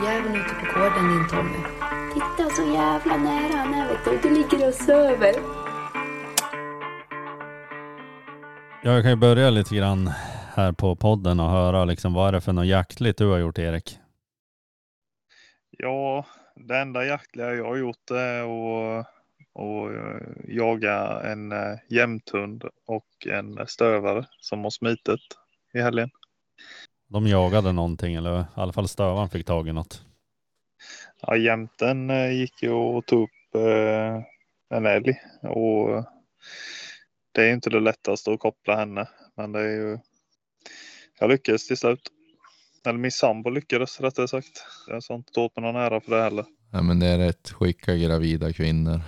rovjäveln ute på gården din Tommy. Titta så jävla nära han är vet du. Du ligger och söver. Ja, jag kan ju börja lite grann här på podden och höra liksom vad är det för något jaktligt du har gjort Erik? Ja, det enda jaktliga jag har gjort är att och eh, jaga en eh, jämthund och en stövare som har smitit i helgen. De jagade någonting eller i alla fall stövaren fick tag i något. Ja, jämten eh, gick ju och tog upp eh, en älg och det är inte det lättaste att koppla henne. Men det är ju. Jag lyckades till slut. Eller min sambo lyckades rättare sagt. Jag sa inte åt mig någon ära för det heller. Ja, men det är rätt skicka gravida kvinnor.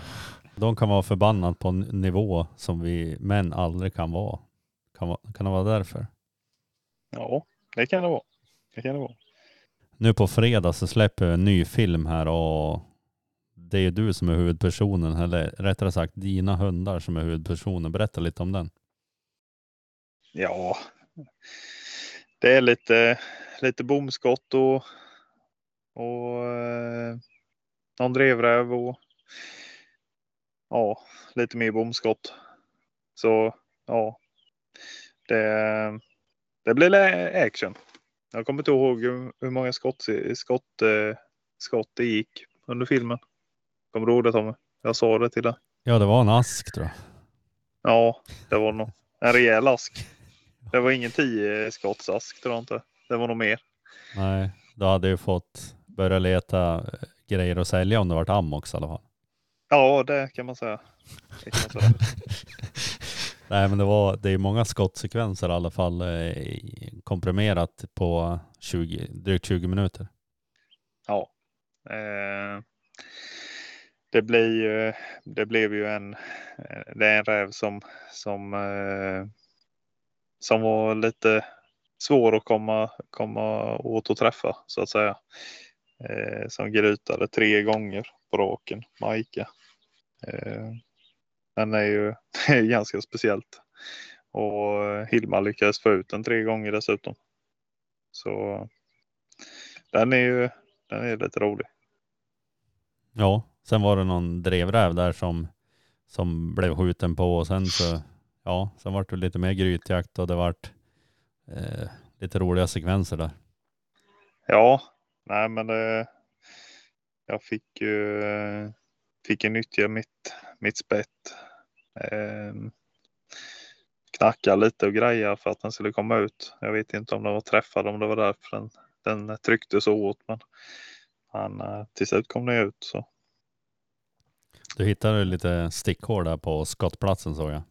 De kan vara förbannat på en nivå som vi män aldrig kan vara. Kan, kan det vara därför? Ja, det kan det vara. Det kan det vara. Nu på fredag så släpper vi en ny film här och det är du som är huvudpersonen, eller rättare sagt dina hundar som är huvudpersonen. Berätta lite om den. Ja, det är lite, lite bomskott och, och eh, någon drevräv och ja, lite mer bomskott. Så ja, det, det blir action. Jag kommer inte ihåg hur många skott, skott, eh, skott det gick under filmen. Kommer du ihåg det Tommy? Jag sa det till dig. Ja, det var en ask tror jag. Ja, det var nog en rejäl ask. Det var ingen tio skottsask tror jag inte. Det var nog mer. Nej, då hade ju fått börja leta eh, grejer att sälja om det varit ammox i alla fall. Ja, det kan man säga. Det kan man säga. Nej, men det, var, det är många skottsekvenser i alla fall eh, komprimerat på 20, drygt 20 minuter. Ja. Eh, det, blir ju, det blev ju en, eh, det är en räv som, som, eh, som var lite svår att komma, komma åt och träffa så att säga. Eh, som grutade tre gånger på raken, Majka. Eh, Eh, den är ju det är ganska speciellt. Och Hilma lyckades få ut den tre gånger dessutom. Så den är ju den är lite rolig. Ja, sen var det någon drevräv där som, som blev skjuten på och sen så, ja, sen vart det lite mer grytjakt och det vart eh, lite roliga sekvenser där. Ja, nej men det, jag fick ju fick ju nyttja mitt, mitt spett. Eh, knacka lite och greja för att den skulle komma ut. Jag vet inte om den var träffad, om det var därför den, den tryckte så hårt. Men han, eh, till slut kom den ut. Så. Du hittade lite stickhår där på skottplatsen såg jag.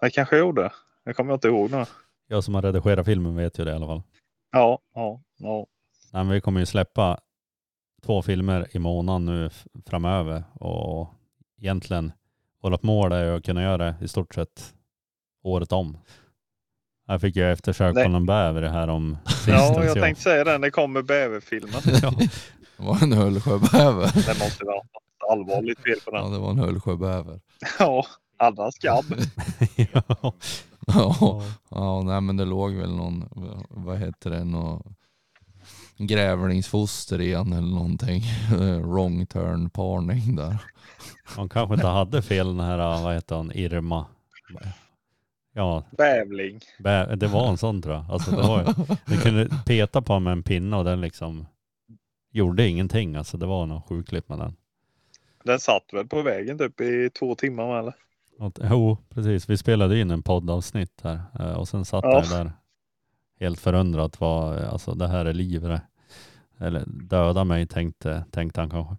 Jag kanske gjorde. Det kommer jag inte ihåg nu. Jag som har redigerat filmen vet ju det i alla fall. Ja, ja, ja. Nej, men vi kommer ju släppa två filmer i månaden nu framöver och egentligen vårt mål är att kunna göra det i stort sett året om. Jag fick ju eftersök på någon bäver här om Ja, jag tänkte säga det. Det kommer bäverfilmen. ja. Det var en Hullsjöbäver. Det måste vara något allvarligt fel på den. Ja, det var en Hullsjöbäver. Ja, alla skabb. ja. ja. ja, nej men det låg väl någon, vad heter det, någon grävlingsfoster igen eller någonting. Wrong turn parning där. Han kanske inte hade fel den här, vad heter han, Irma. Ja. Bävling. Bä, det var en sån tror jag. Alltså, det var, du kunde peta på med en pinne och den liksom gjorde ingenting. Alltså det var något sjukligt med den. Den satt väl på vägen typ i två timmar eller? Jo, precis. Vi spelade in en poddavsnitt här eh, och sen satt ja. jag där helt förundrat vad, alltså det här är liv det. Eller döda mig tänkte, tänkte han kanske.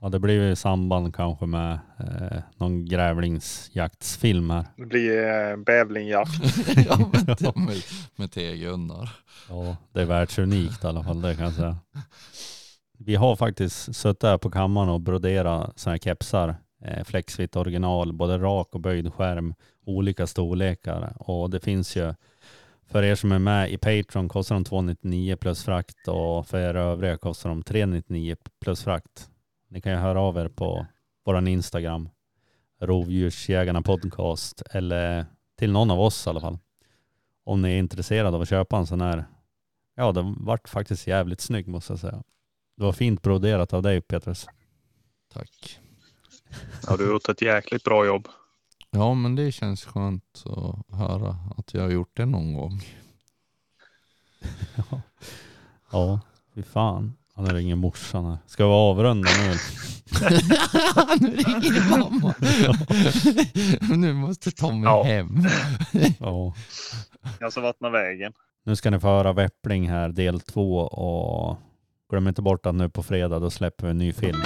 Ja, det blir ju samband kanske med eh, någon grävlingsjaktsfilm här. Det blir eh, bävlingjakt. ja, med, med, med T-Gunnar. Ja, det är världsunikt i alla fall, det kan jag säga. Vi har faktiskt suttit där på kammaren och broderat sådana här kepsar. Eh, Flexfit original, både rak och böjd skärm, olika storlekar. Och det finns ju för er som är med i Patreon kostar de 299 plus frakt och för er övriga kostar de 399 plus frakt. Ni kan ju höra av er på vår Instagram, Rovdjursjägarna podcast eller till någon av oss i alla fall. Om ni är intresserade av att köpa en sån här Ja, den vart faktiskt jävligt snygg måste jag säga. Det var fint broderat av dig Petrus. Tack. Ja, du har gjort ett jäkligt bra jobb. Ja men det känns skönt att höra att jag har gjort det någon gång. Ja, fy fan. Han ringer morsan här. Ska vi avrunda nu? nu ringer mamma. nu måste Tommy Ja. hem. Ja. Jag ska vattna vägen. Nu ska ni få höra Väppling här, del två. Och glöm inte bort att nu på fredag då släpper vi en ny film.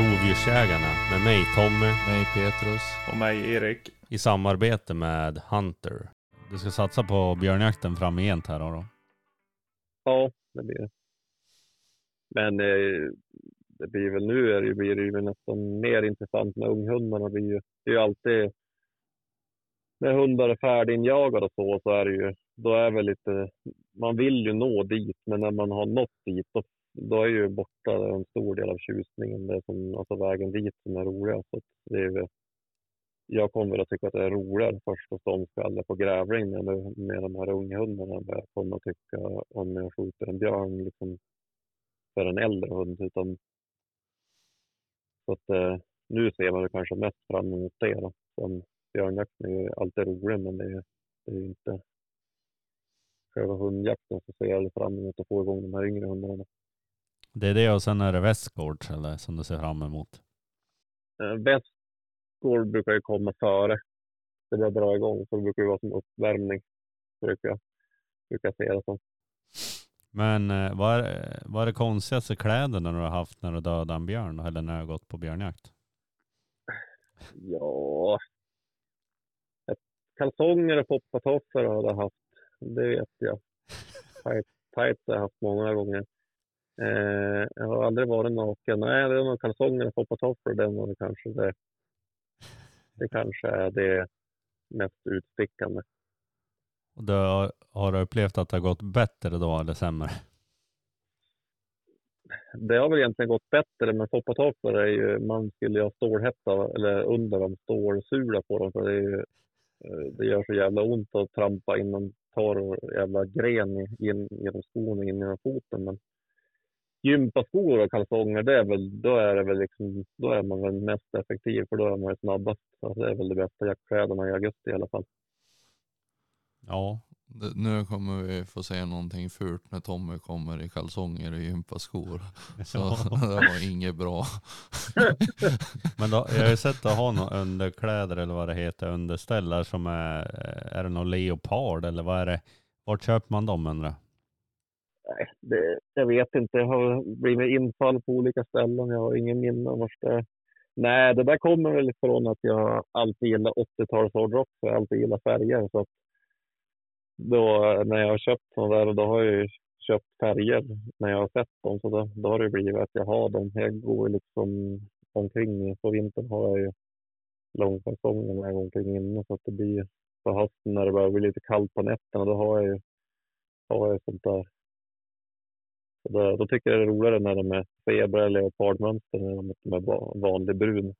Rovdjursjägarna med mig Tommy Mig Petrus. Och mig Erik. i samarbete med Hunter. Du ska satsa på björnjakten framgent här då. Ja, det blir det. Men eh, det blir väl nu är det, ju- blir det ju nästan mer intressant med unghundarna. Det, blir ju, det är ju alltid när hundar är färdiginjagade och så, så är det ju, då är väl lite, man vill ju nå dit, men när man har nått dit, då, då är ju borta en stor del av tjusningen. Det är som, alltså vägen dit som är roligast. Det är, jag kommer att tycka att det är roligare först och ståndskalle på grävling med, med de här unghundarna än vad jag kommer att tycka om jag skjuter en björn liksom, för en äldre hund. Utan, så att, eh, nu ser man det kanske mest fram emot det. Då. Som björnjakten är ju alltid rolig men det är, det är inte själva hundjakten så ser jag fram emot att få igång de här yngre hundarna. Det är det och sen är det Westgårds eller som du ser fram emot. Eh, Västgård brukar ju komma före. Det börjar dra igång så det brukar ju vara som uppvärmning. Brukar jag, brukar jag se det som. Men eh, vad är, vad är det konstigaste kläderna du har haft när du dödade en björn eller när du har gått på björnjakt? Ja, kalsonger och poppatofflor har jag haft. Det vet jag. Tight, tights har jag haft många gånger. Eh, jag har aldrig varit naken. Nej, det är nog kalsonger och poppatofflor. Det det kanske det. Det kanske är det mest utstickande. Och du har, har du upplevt att det har gått bättre då eller sämre? Det har väl egentligen gått bättre, men poppatofflor är ju, man skulle ju ha stålhätta eller under dem stålsula på dem för det, är ju, eh, det gör så jävla ont att trampa in en torr jävla gren in genom skon och in genom foten. Men gympaskor och kalsonger, det är väl, då är det väl liksom, då är man väl mest effektiv för då är man snabbast. Så det är väl de bästa jaktkläderna i augusti i alla fall. Ja, Det- Nu kommer vi få se någonting fult när Tommy kommer i kalsonger och gympaskor. Så det var inget bra. men då, jag har ju sett att ha några underkläder eller vad det heter, underställ som är, är det någon leopard eller vad är det? Vart köper man dem undrar? Nej, det, jag vet inte. Jag har blivit infall på olika ställen. Jag har ingen minne om vart det är. Nej, det där kommer väl ifrån att jag alltid gillar 80-tals hårdrock. så Jag alltid gillar färger. Så att då, när jag har köpt sådana där, då har jag ju köpt färger när jag har sett dem. Så då, då har det blivit att jag har dem. Jag går liksom omkring. På vintern har jag ju långkalsonger när jag går omkring inne. Så att det blir på hösten när det börjar bli lite kallt på nätterna, då har jag ju har jag sånt där då, då tycker jag det är roligare när de är zebra eller leopardmönster än om de är va- vanlig brun.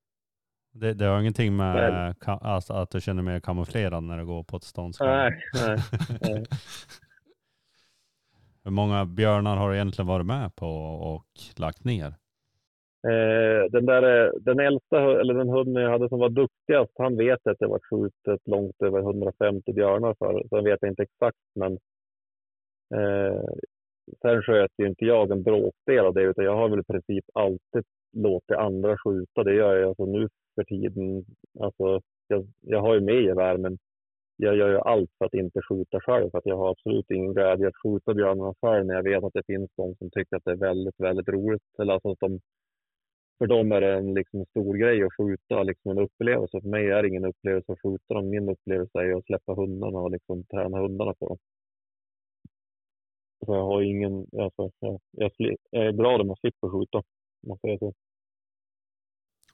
Det, det har ingenting med Nej. alltså, att du känner dig kamouflerad när du går på ett ståndskall? Nej, nej, nej. Hur många björnar har du egentligen varit med på och lagt ner? Eh, den, där, eh, den äldsta, eller den hunden jag hade som var duktigast, han vet att det var skjutet långt över 150 björnar för. Så jag vet inte exakt, men eh, sen sköt ju inte jag en bråkdel av det, utan jag har väl i princip alltid låtit andra skjuta. Det gör jag alltså nu för tiden. Alltså, jag, jag har ju med gevär, men jag gör ju allt för att inte skjuta själv. För att jag har absolut ingen glädje att skjuta björnarna själv när jag vet att det finns de som tycker att det är väldigt, väldigt roligt. Eller alltså att de, för dem är det en liksom stor grej att skjuta, liksom en upplevelse. För mig är det ingen upplevelse att skjuta dem. Min upplevelse är att släppa hundarna och liksom träna hundarna på dem. Så jag har ingen, alltså, jag, jag, är glad om jag slipper skjuta. om man säger så.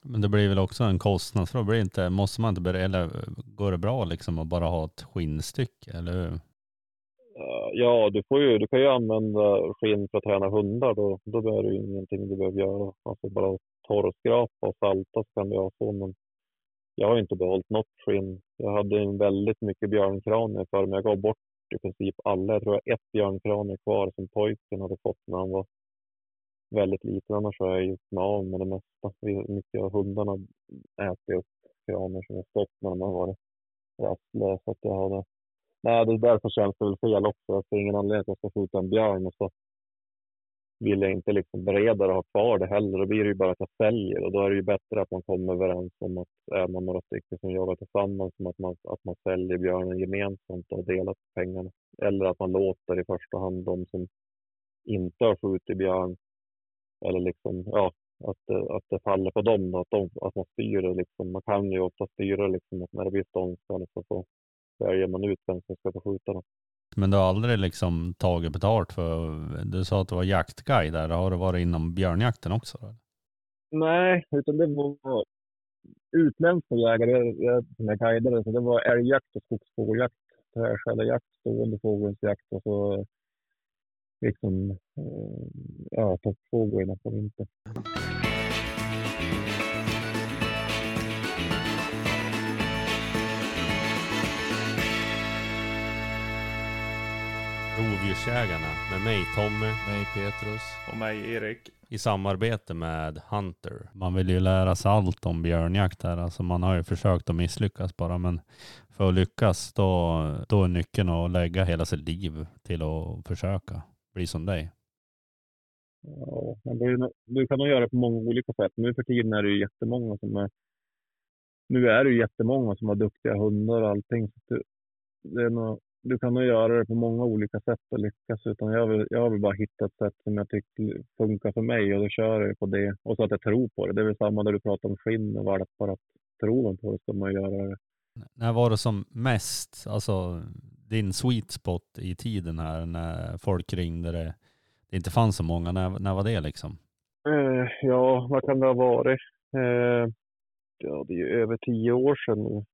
Men det blir väl också en kostnadsfråga? Blir inte, måste man inte börja, eller går det bra liksom att bara ha ett skinnstycke, eller hur? Ja, du, får ju, du kan ju använda skinn för att träna hundar. Då, då det ju ingenting du behöver göra. Alltså bara torrskrapa och salta så kan det vara så. Men jag har inte behållit något skinn. Jag hade en väldigt mycket björnkranier för men jag gav bort i princip alla. Jag tror jag har ett björnkranier kvar som pojken hade fått när han var väldigt liten. Annars har jag gjort mig av med det mesta. Mycket av hundarna äter upp kraner som jag stått när de har varit rastlösa. Nej, det är därför känns det väl fel också. Jag ser ingen anledning att jag ska skjuta en björn och så vill jag inte liksom bereda och ha kvar det heller. Då blir det ju bara att jag säljer och då är det ju bättre att man kommer överens om att är man några stycken som jagar tillsammans som att man, att man säljer björnen gemensamt och delar på pengarna. Eller att man låter i första hand de som inte har skjutit björn eller liksom, ja, att, det- att det faller på dem då, att, de, att man styr det liksom. Man kan ju ofta styra liksom att när det blir ståndskall så får, väljer man ut vem som ska få skjuta dem. Men du har aldrig liksom tagit betalt för, du sa att du var jaktguide där, har du varit inom björnjakten också? Eller? Nej, utan det var utländska jägare jag- jag- som jag guidade. Så det var älgjakt och skogsfågeljakt, tvärskällarjakt, stående fågelsjakt och så liksom eh, ja, toppfågel på vintern. Rovdjursjägarna med mig Tommy Mig Petrus. Och mig Erik. i samarbete med Hunter. Man vill ju lära sig allt om björnjakt här. Alltså man har ju försökt att misslyckas bara men för att lyckas då, då är nyckeln att lägga hela sitt liv till att försöka bli som dig. Ja, men det du kan nog göra det på många olika sätt. Nu för tiden är det ju jättemånga som är nu är det ju jättemånga som har duktiga hundar och allting. Så det är nog, du kan nog göra det på många olika sätt och lyckas. Utan jag, vill, jag har väl bara hittat ett sätt som jag tycker funkar för mig och då kör jag på det. Och så att jag tror på det. Det är väl samma där du pratar om skinn och valpar. Att tror man på det ska man göra det. När var det som mest, alltså din sweet spot i tiden här när folk ringde det, det inte fanns så många, när, när var det liksom? Eh, ja, vad kan det ha varit? Eh, ja, det är ju över tio år sedan nu.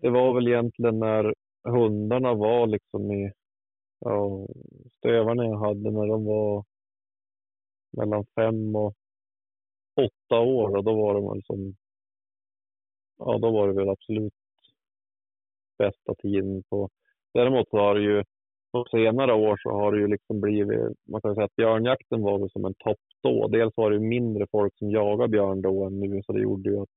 Det var väl egentligen när hundarna var liksom i ja, stövarna jag hade när de var mellan fem och åtta år och då var de väl som ja, då var det väl absolut bästa tiden på. Däremot så har det ju på senare år så har det ju liksom blivit, man kan säga att björnjakten var väl som en topp då. Dels var det mindre folk som jagade björn då än nu, så det gjorde ju att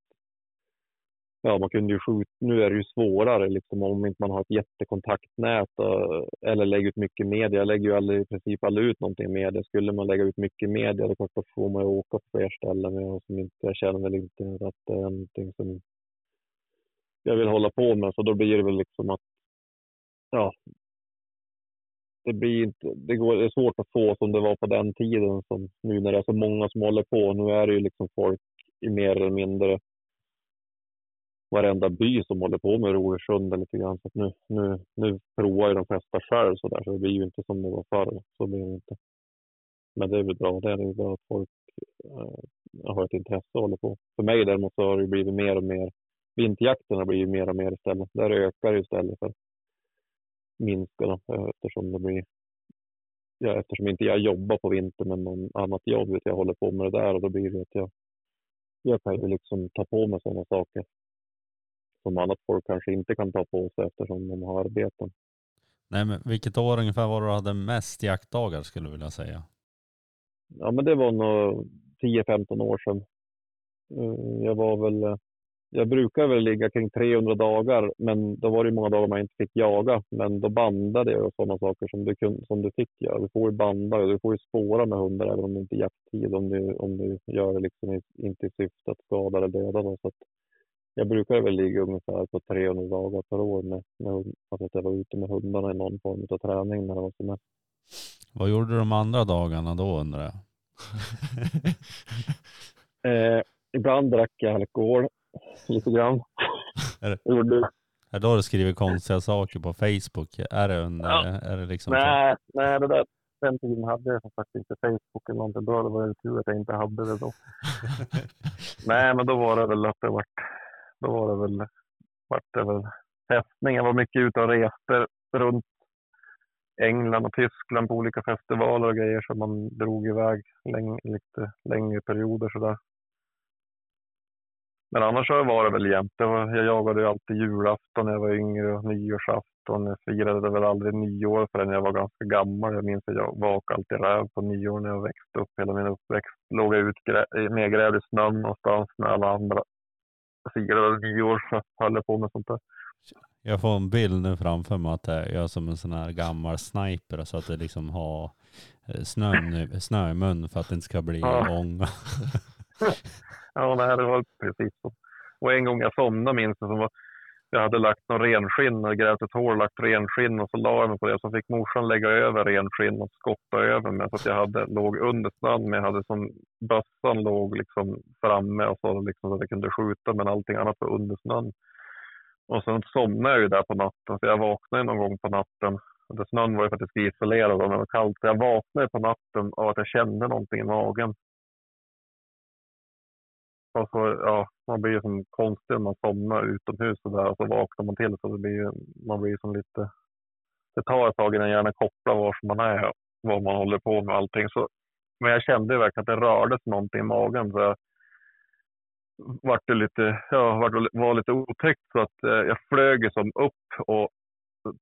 ja, man kunde ju skjuta. Nu är det ju svårare liksom om inte man har ett jättekontaktnät och, eller lägger ut mycket media. Jag lägger ju aldrig, i princip aldrig ut någonting media. Skulle man lägga ut mycket media då klart då får man ju åka på fler ställen. Men jag, som inte, jag känner väl inte att det är någonting som jag vill hålla på med. Så då blir det väl liksom att ja, det blir inte, det, går, det är svårt att få som det var på den tiden som nu när det är så många som håller på. Nu är det ju liksom folk i mer eller mindre varenda by som håller på med rovdjurshundar lite grann. Så att nu, nu, nu provar ju de flesta själv så där, så det blir ju inte som det var förr. Så blir det inte. Men det är väl bra. Det är bra att folk äh, har ett intresse och håller på. För mig däremot så har det blivit mer och mer. Vinterjakten har blivit mer och mer istället. Där ökar det istället för minska då, eh, eftersom det blir ja, eftersom inte jag jobbar på vintern med någon annat jobb utan jag håller på med det där och då blir det att jag, jag kan ju liksom ta på mig sådana saker som annat folk kanske inte kan ta på sig eftersom de har arbeten. Nej men vilket år ungefär var det du hade mest jaktdagar skulle du vilja säga? Ja men det var nog 10-15 år sedan. Eh, Jag var väl, eh, jag brukar väl ligga kring 300 dagar men då var det många dagar man inte fick jaga. Men då bandade jag och sådana saker som du, kun, som du fick göra. Du får ju banda och du får ju spåra med hundar även om det inte är jakttid. Om du, om du gör det liksom inte i syfte att skada eller döda. Då. Så att jag brukar väl ligga ungefär på 300 dagar per år med, med alltså att jag var ute med hundarna i någon form av träning när det var som mest. Vad gjorde du de andra dagarna då undrar jag? Eh, ibland drack jag alkohol lite grann. Är det- Gjorde, Är då du skriver konstiga saker på Facebook? Är det under, Ja. är det liksom så? nej, nej, det där, den tiden hade jag som sagt inte Facebook eller någonting. Då var det tur att jag inte hade det då. nej, men då var det väl att det vart, då var det väl, vart det väl fästning. Jag var mycket ute och reste runt England och Tyskland på olika festivaler och grejer så man drog iväg läng, lite längre perioder sådär. Men annars var det väl jämt. Jag jagade ju alltid julafton när jag var yngre och nyårsafton. Jag firade väl aldrig nyår förrän jag var ganska gammal. Jag minns att jag vakade alltid räv på nyår när jag växte upp. Hela min uppväxt låg jag utgrävd nedgrävd i snön någonstans när alla andra. Jag firade väl nyår så höll jag på med sånt där. Jag får en bild nu framför mig att jag är som en sån här gammal sniper så att det liksom har eh, snön, snö i mun för att det inte ska bli Ja. ånga. Ja, nej, det var precis så. Och en gång jag somnade minns jag, som var, jag hade lagt någon renskinn och grävt ett hål, lagt renskinn och så la jag mig på det. Så fick morsan lägga över renskinn och skotta över mig så att jag hade, låg under snön. Men jag hade som bössan låg liksom framme och så, liksom, så att jag kunde skjuta men allting annat var under snön. Och sen somnade jag ju där på natten så jag vaknade någon gång på natten. Det snön var ju faktiskt isolerad och det var kallt. Så jag vaknade på natten av att jag kände någonting i magen. Alltså, ja, man blir ju som konstig om man somnar utomhus och där och så vaknar man till så det blir ju, man blir som lite, det tar ett tag innan hjärnan kopplar var som man är och vad man håller på med allting. Så, men jag kände verkligen att det rördes någonting i magen så jag vart det lite, ja, vart, var lite otäckt så att eh, jag flög som upp och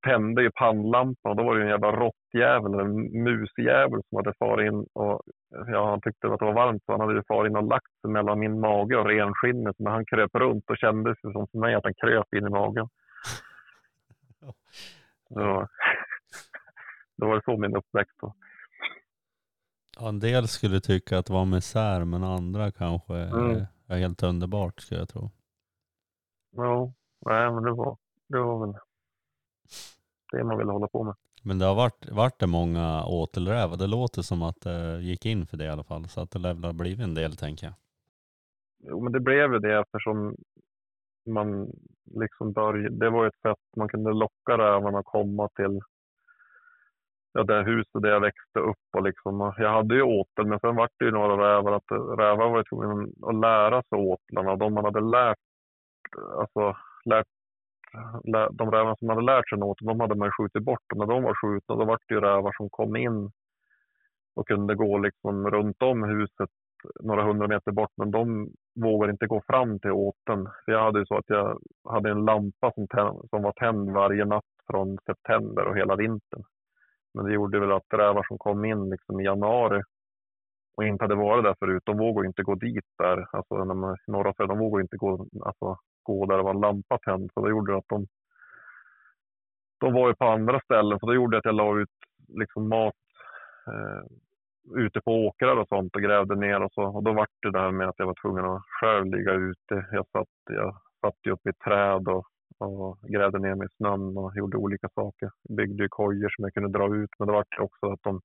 tände ju pannlampan och då var det ju en jävla råttjävel, en musjävel som hade farit in och ja, han tyckte att det var varmt så han hade ju farit in och lagt sig mellan min mage och renskinnet. Men han kröp runt och kändes ju som för mig att han kröp in i magen. Så, det var så min uppväxt var. Ja, en del skulle tycka att det var misär men andra kanske Mm. är helt underbart skulle jag tro. Ja, nej men det var, det var väl det man ville hålla på med. Men det har varit, varit det många åtelrävar. Det låter som att det gick in för det i alla fall. Så att det lär ha blivit en del tänker jag. Jo, men det blev ju det eftersom man liksom började, det var ju ett sätt man kunde locka rävarna att komma till ja, det huset där jag växte upp och liksom, jag hade ju åtel men sen var det ju några rävar att rävar var ju tvungna att lära sig åtlarna de man hade lärt, alltså lärt, lä, de rävarna som hade lärt sig något, de hade man skjutit bort och när de var skjutna då var det ju rävar som kom in och kunde gå liksom runt om huset några hundra meter bort, men de vågade inte gå fram till åten. För jag hade ju så att jag hade en lampa som, tänd, som var tänd varje natt från september och hela vintern. Men det gjorde väl att rävar som kom in liksom i januari och inte hade varit där förut, de vågade inte gå dit där. Alltså när man, norra Sverige, de vågade inte gå, alltså, gå där det var en lampa tänd. Så det gjorde att de, de var ju på andra ställen. Så det gjorde att jag la ut liksom mat eh, ute på åkrar och sånt och grävde ner och så. Och då var det det här med att jag var tvungen att själv ligga ute. Jag satt, jag satt ju uppe i träd och, och grävde ner mig i snön och gjorde olika saker. Byggde ju kojor som jag kunde dra ut. Men det var också att de,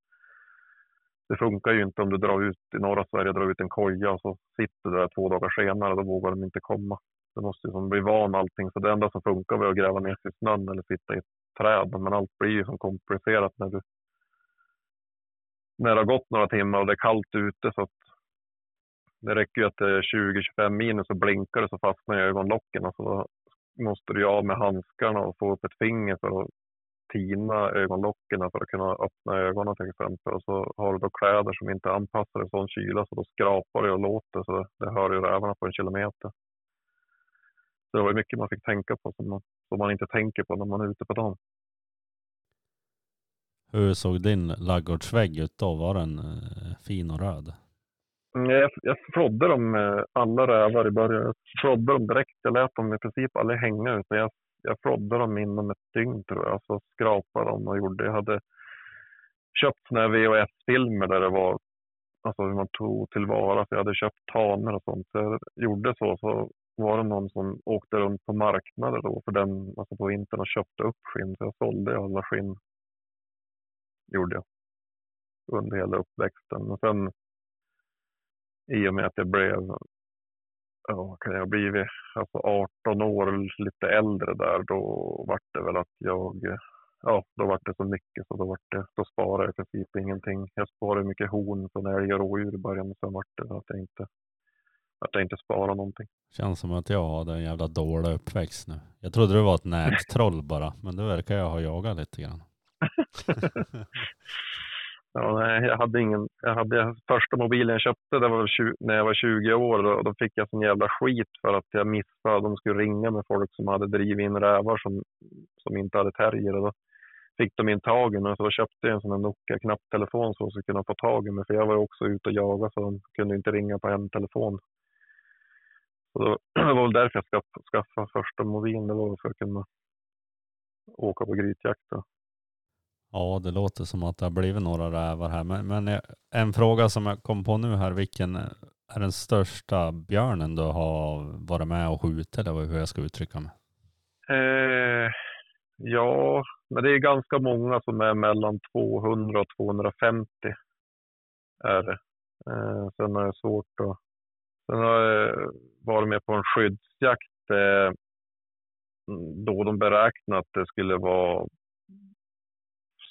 det funkar ju inte om du drar ut i norra Sverige, drar ut en koja och så sitter du där två dagar senare. Då vågar de inte komma. Du måste liksom bli van allting. Så det enda som funkar var att gräva ner sig i snön eller sitta i ett träd. Men allt blir ju som komplicerat när du när det har gått några timmar och det är kallt ute så att det räcker ju att det är 20-25 minus och blinkar det så fastnar jag i ögonlocken. Så då måste du ju av med handskarna och få upp ett finger för att tina ögonlocken för att kunna öppna ögonen till exempel. Och så har du då kläder som inte är anpassade för sån kyla så då skrapar det och låter så det hör ju rävarna på en kilometer. Så det var mycket man fick tänka på som man, som man inte tänker på när man är ute på dagen. Hur såg din laggårdsvägg ut då? Var den eh, fin och röd? Mm, Jag, jag flådde dem alla rävar i början. Jag flådde dem direkt. Jag lät dem i princip aldrig hänga. Utan jag, jag flådde dem inom ett dygn tror jag. Så skrapade dem och gjorde. Jag hade köpt såna här VHS-filmer där det var alltså hur man tog tillvara. Så jag hade köpt taner och sånt. Så jag gjorde så. Så var det någon som åkte runt på marknader då för den, alltså på vintern och köpte upp skinn. Så jag sålde alla skinn. Gjorde jag. Under hela uppväxten. Men sen i och med att jag blev, ja, kan jag ha blivit, alltså 18 år, lite äldre där, då vart det väl att jag, ja, då vart det så mycket så då vart det, då sparade jag i princip ingenting. Jag sparade mycket horn från älg och rådjur i början, men sen vart det att jag inte, att jag inte sparade någonting. Känns som att jag hade en jävla dålig uppväxt nu. Jag trodde det var ett nättroll bara, men det verkar jag ha jagat lite grann. Ja, nej, jag hade ingen. Jag hade första mobilen jag köpte det var väl 20, när jag var 20 år och då fick jag sån jävla skit för att jag missade. De skulle ringa med folk som hade drivit in rävar som, som inte hade terrier. Då fick de in tagen och så köpte jag en sån här Nokia knapptelefon så att jag skulle kunna få tag i mig. För jag var också ute och jagade så de kunde inte ringa på en telefon. Så då, det var väl därför jag skaffade, skaffade första mobilen. Det var för att kunna åka på grytjakt. Då. Ja, det låter som att det har blivit några rävar här. Men, men en fråga som jag kom på nu här, vilken är den största björnen du har varit med och skjutit eller hur jag ska uttrycka mig? Eh, ja, men det är ganska många som är mellan 200 och 250. Är det. Eh, sen är det svårt att... Sen har jag varit med på en skyddsjakt eh, då de beräknade att det skulle vara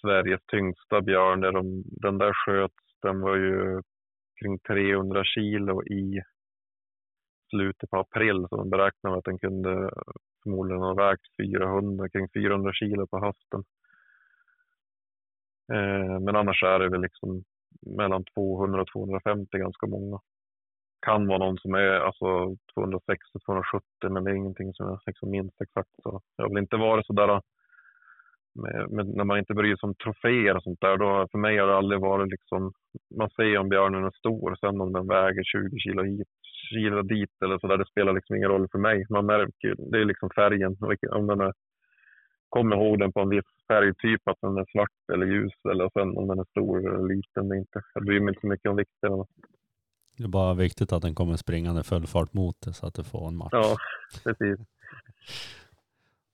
Sveriges tyngsta björn. Där de, den där sköts, den var ju kring 300 kilo i slutet på april. Så de beräknade att den kunde förmodligen ha vägt 400, kring 400 kilo på hösten. Eh, men annars är det väl liksom mellan 200 och 250 ganska många. Kan vara någon som är alltså 260-270 men det är ingenting som jag liksom minns exakt. Så jag har väl inte varit sådär äh, med, med, när man inte bryr sig om troféer och sånt där. Då, för mig har det aldrig varit liksom, man ser om björnen är stor, sen om den väger 20 kilo hit, kilo dit eller så där, det spelar liksom ingen roll för mig. Man märker, det är liksom färgen, om den är, kommer ihåg den på en viss färgtyp, att den är svart eller ljus, eller sen om den är stor eller liten. Det inte, jag bryr mig inte så mycket om vikten. Det är bara viktigt att den kommer springande full fart mot dig så att du får en match. Ja, precis.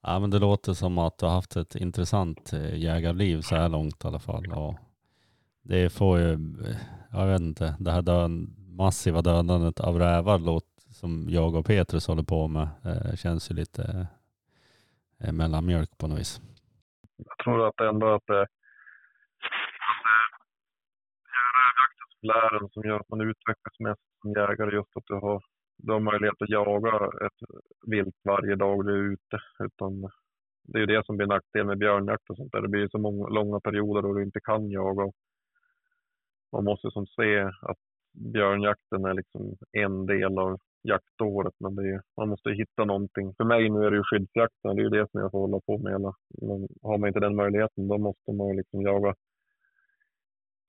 Ja, men det låter som att du har haft ett intressant eh, jägarliv så här långt i alla fall. Och det får ju, jag vet inte, det här död, massiva dödandet av rävar låt, som jag och Petrus håller på med eh, känns ju lite eh, mellanmjölk på något vis. Jag tror att ändå att det, rävjakten som gör att man utvecklas mest som jägare just att du har du har möjlighet att jaga ett vilt varje dag du är ute. Utan det är ju det som blir nackdel med björnjakt och sånt där. Det blir så många, långa perioder då du inte kan jaga. Man måste som se att björnjakten är liksom en del av jaktåret. Men det är, man måste hitta någonting. För mig nu är det ju skyddsjakten. Det är ju det som jag får hålla på med. Men har man inte den möjligheten då måste man liksom jaga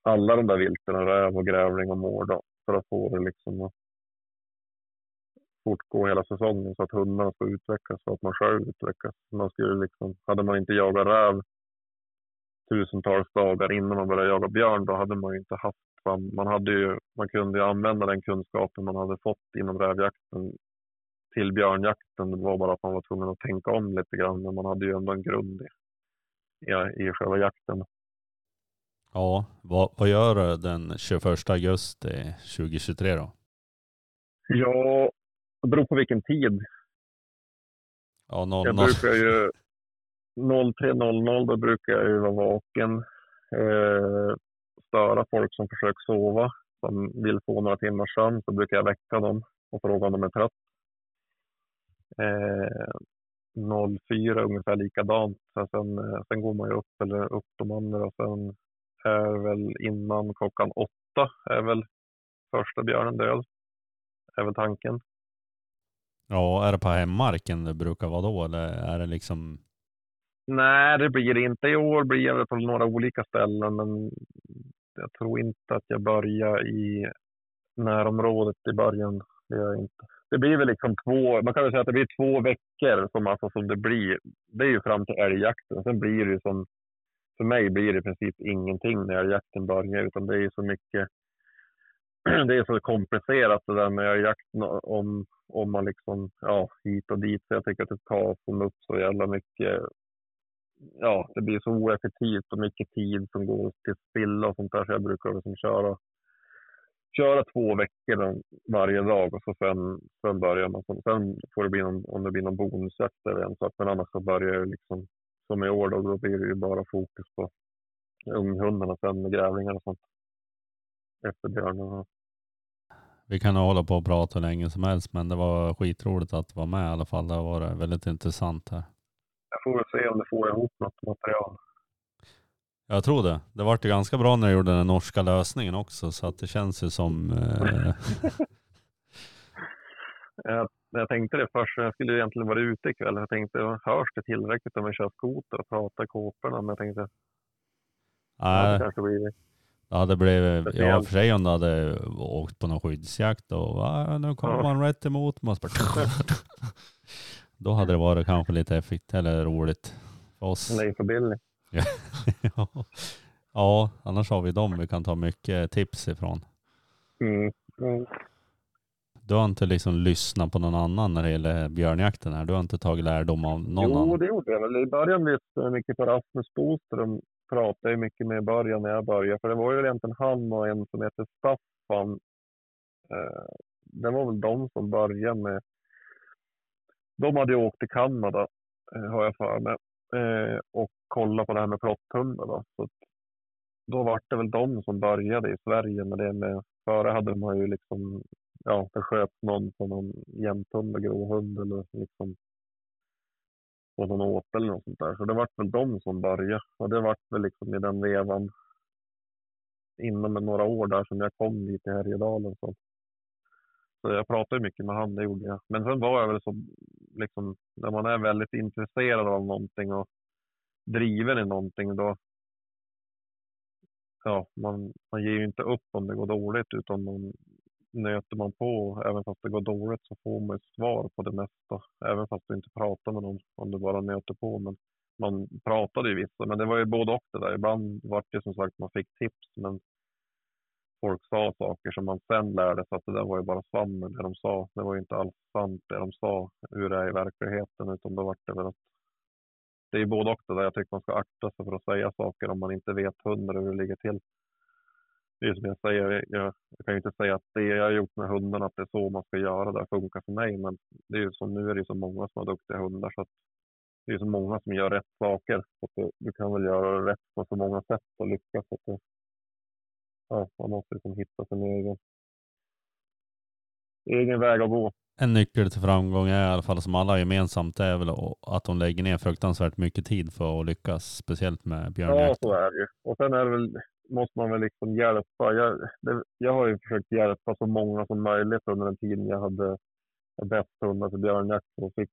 alla de där vilten, räv och grävling och mård för att få det liksom att fortgå hela säsongen så att hundarna ska utvecklas så att man själv utvecklas. Man skulle liksom, hade man inte jagat räv tusentals dagar innan man började jaga björn, då hade man ju inte haft man, hade ju, man kunde ju använda den kunskapen man hade fått inom rävjakten till björnjakten. Det var bara att man var tvungen att tänka om lite grann, men man hade ju ändå en grund i, i, i själva jakten. Ja, vad, vad gör du den 21 augusti 2023 då? Ja, det beror på vilken tid. Ja, noll, jag noll. brukar ju 03.00 då brukar jag ju vara vaken. Eh, störa folk som försöker sova, som vill få några timmars sömn, så brukar jag väcka dem och fråga om de är trött. Eh, 04 ungefär likadant. Sen, eh, sen går man ju upp eller upp de andra och sen är väl innan klockan åtta är väl första björnen död. Är väl tanken. Ja, är det på hemmarken det brukar vara då eller är det liksom? Nej, det blir det inte. I år blir det på några olika ställen, men jag tror inte att jag börjar i närområdet i början. Det gör jag inte. Det blir väl liksom två, man kan väl säga att det blir två veckor som, alltså som det blir. Det är ju fram till älgjakten. Sen blir det ju som, för mig blir det i princip ingenting när älgjakten börjar, utan det är så mycket det är så komplicerat det där med jakten om, om man liksom, ja, hit och dit. Så jag tycker att det tar som upp så jävla mycket. Ja, det blir så oeffektivt och mycket tid som går till spilla och sånt där. Så jag brukar liksom köra, köra två veckor varje dag och så sen, sen börjar man. Sen får det bli någon, om det blir någon bonusjakt eller en sak. Men annars så börjar jag liksom, som i år då, då blir det ju bara fokus på unghundarna sen med grävlingar och sånt efter björnen. Vi kan hålla på och prata hur länge som helst, men det var skitroligt att vara med i alla fall. Det har varit väldigt intressant här. Jag får väl se om du får ihop något material. Jag tror det. Det vart ju ganska bra när jag gjorde den norska lösningen också så att det känns ju som... Eh, Jag, jag tänkte det först, jag skulle egentligen vara ute ikväll. Jag tänkte, hörs det tillräckligt om vi kör skoter och pratar i kåporna? Men jag tänkte, ja, det nej, kanske blir... det hade blivit... Ja, Speciellt. för sig om du hade åkt på någon skyddsjakt och va, nu kommer Ja. man rätt emot och bara- Då hade det varit kanske lite effektivt eller roligt för oss. Nej, för Billy. ja. ja, annars har vi dem vi kan ta mycket tips ifrån. Mm. Mm. Du har inte liksom lyssnat på någon annan när det gäller björnjakten här? Du har inte tagit lärdom av någon Jo, annan? det gjorde jag väl. I början lyssnade jag mycket på Rasmus Boström. Pratade jag mycket med i början när jag började. För det var ju egentligen han och en som heter Staffan. Eh, det var väl de som började med... De hade ju åkt till Kanada, eh, har jag för mig. Eh, och kollat på det här med plotthundar. Så då var det väl de som började i Sverige med det. Med, före hade man ju liksom... Ja, det sköt någon på någon jämthund eller gråhund eller liksom på någon åtel eller något sånt där. Så det var väl de som började. Och det var väl liksom i den vevan inom några år där som jag kom dit till Härjedalen. Så. så jag pratade mycket med han, det gjorde jag. Men sen var jag väl så, liksom, när man är väldigt intresserad av någonting och driven i någonting, då ja, man, man ger ju inte upp om det går dåligt utan man nöter man på, även fast det går dåligt så får man svar på det mesta. Även fast du inte pratar med någon, om du bara nöter på. Men man pratade ju vissa, men det var ju både och det där. Ibland var det som sagt man fick tips, men folk sa saker som man sen lärde sig att det där var ju bara svammel det de sa. Det var ju inte alls sant det de sa, hur det är i verkligheten, utan då var det väl att det är ju både och det där. Jag tycker man ska akta sig för att säga saker om man inte vet hundra hur det ligger till. Det är som jag säger, jag, jag kan ju inte säga att det jag har gjort med hundarna, att det är så man ska göra, det funkar för mig. Men det är ju som nu är det så många som har duktiga hundar så att det är så många som gör rätt saker. Så att du, kan väl göra rätt på så många sätt och lyckas. Så att ja, man måste liksom hitta sin egen, egen väg att gå. En nyckel till framgång är i alla fall som alla har gemensamt är väl att de lägger ner fruktansvärt mycket tid för att lyckas, speciellt med Ja, björnjakt. så är det ju. Och sen är det väl, måste man väl liksom hjälpa. Jag, det, jag har ju försökt hjälpa så många som möjligt under den tiden jag hade bäst hundar för björnjakt. Och fick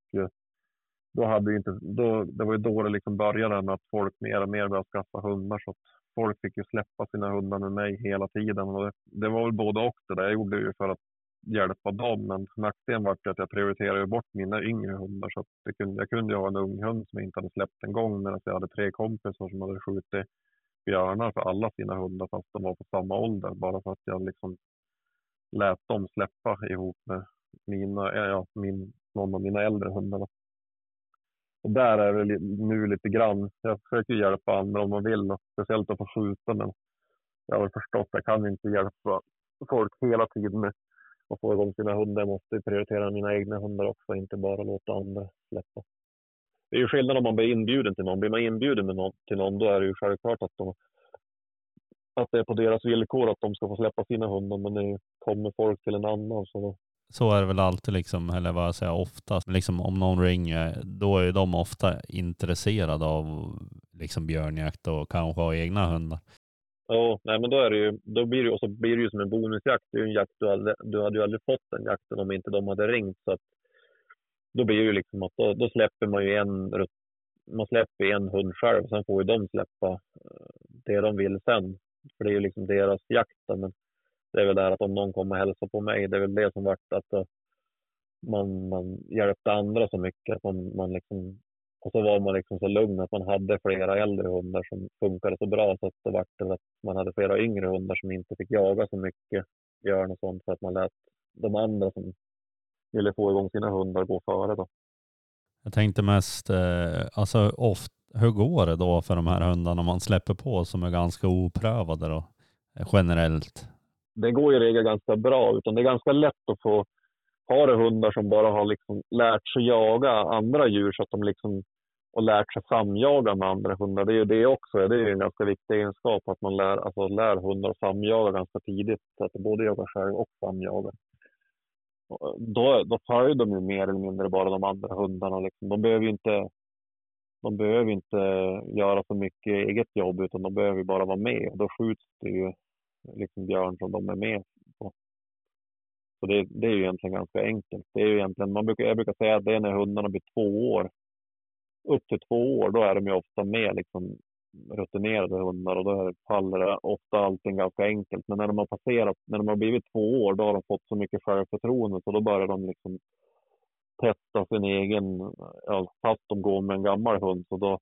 då hade inte, då, det var ju då det liksom började med att folk mer och mer började skaffa hundar. Så att folk fick ju släppa sina hundar med mig hela tiden. Och det, det var väl både och det där. Jag gjorde det ju för att hjälpa dem. Men nackdelen var att jag prioriterade bort mina yngre hundar. Så att det kunde, jag kunde ju ha en ung hund som jag inte hade släppt en gång medan jag hade tre kompisar som hade skjutit björnar för alla sina hundar fast de var på samma ålder. Bara för att jag liksom lät dem släppa ihop med mina, ja, min, någon av mina äldre hundar. Och där är det li- nu lite grann. Jag försöker hjälpa andra om man vill, och speciellt att få skjuta. Men jag har förstått att jag kan inte hjälpa folk hela tiden med att få igång sina hundar. Jag måste prioritera mina egna hundar också, inte bara låta andra släppa. Det är ju skillnad om man blir inbjuden till någon. Blir man inbjuden med någon, till någon, då är det ju självklart att, de, att det är på deras villkor att de ska få släppa sina hundar. Men det kommer folk till en annan så då, Så är det väl alltid liksom, eller vad jag säger oftast. Liksom om någon ringer, då är de ofta intresserade av liksom björnjakt och kanske ha egna hundar. Ja, nej, men då, är det ju, då blir det, ju- och så blir det ju som en bonusjakt. Det är ju en jakt du, aldrig, du hade ju aldrig fått den jakten om inte de hade ringt. Så att, då blir det ju liksom att då, då släpper man ju en, man släpper en hund själv. Sen får ju de släppa eh, det de vill sen. För det är ju liksom deras jakt. Men det är väl det här att om någon kommer och hälsar på mig, det är väl det som vart att eh, man, man hjälpte andra så mycket. Att man, man liksom, och så var man liksom så lugn att man hade flera äldre hundar som funkade så bra så att det vart det att man hade flera yngre hundar som inte fick jaga så mycket björn och sånt för att man lät de andra som ville få igång sina hundar gå före då. Jag tänkte mest, eh, alltså oft, hur går det då för de här hundarna man släpper på som är ganska oprövade då? Eh, Generellt. det går i regel ganska bra. Utan det är ganska lätt att få ha hundar som bara har liksom lärt sig jaga andra djur så att de liksom och lärt sig samjaga med andra hundar. Det är ju det också. Det är en ganska viktig egenskap att man lär, alltså lär hundar att samjaga ganska tidigt. Så att de både jagar själv och samjagar. Då, då följer de ju mer eller mindre bara de andra hundarna. Liksom. De behöver ju inte de behöver inte göra så mycket eget jobb utan de behöver bara vara med då skjuts det ju liksom björn som de är med på. Så det, det är ju egentligen ganska enkelt. Det är ju egentligen, man brukar, jag brukar säga att det är när hundarna blir två år. Upp till två år, då är de ju ofta med liksom rutinerade hundar och då faller det ofta allting ganska enkelt. Men när de har passerat, när de har blivit två år, då har de fått så mycket självförtroende så då börjar de liksom testa sin egen, ja, fast de går med en gammal hund så då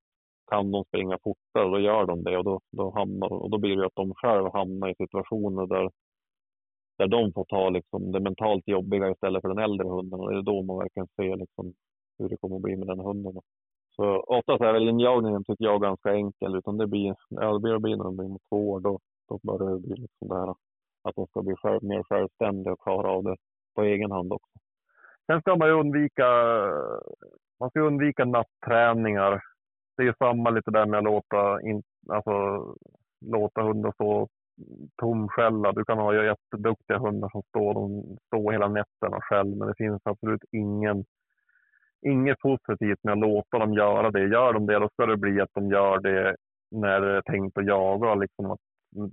kan de springa fortare och då gör de det och då, då, hamnar, och då blir det att de själva hamnar i situationer där, där de får ta liksom det mentalt jobbiga istället för den äldre hunden och det är då man verkligen ser liksom hur det kommer att bli med den hunden. Så oftast är väl injagningen tycker jag ganska enkel utan det blir, ja, det blir, det blir när de blir två år då, då börjar det bli liksom det här att de ska bli själv, mer självständiga och klara av det på egen hand också. Sen ska man ju undvika, man ska undvika natträningar. Det är ju samma lite där med att låta, in, alltså, låta hundar stå tomskälla. Du kan ha jätteduktiga hundar som står, de står hela nätterna själv, men det finns absolut ingen, inget positivt med att låta dem göra det. Gör de det, då ska det bli att de gör det när det är tänkt att jaga. Liksom att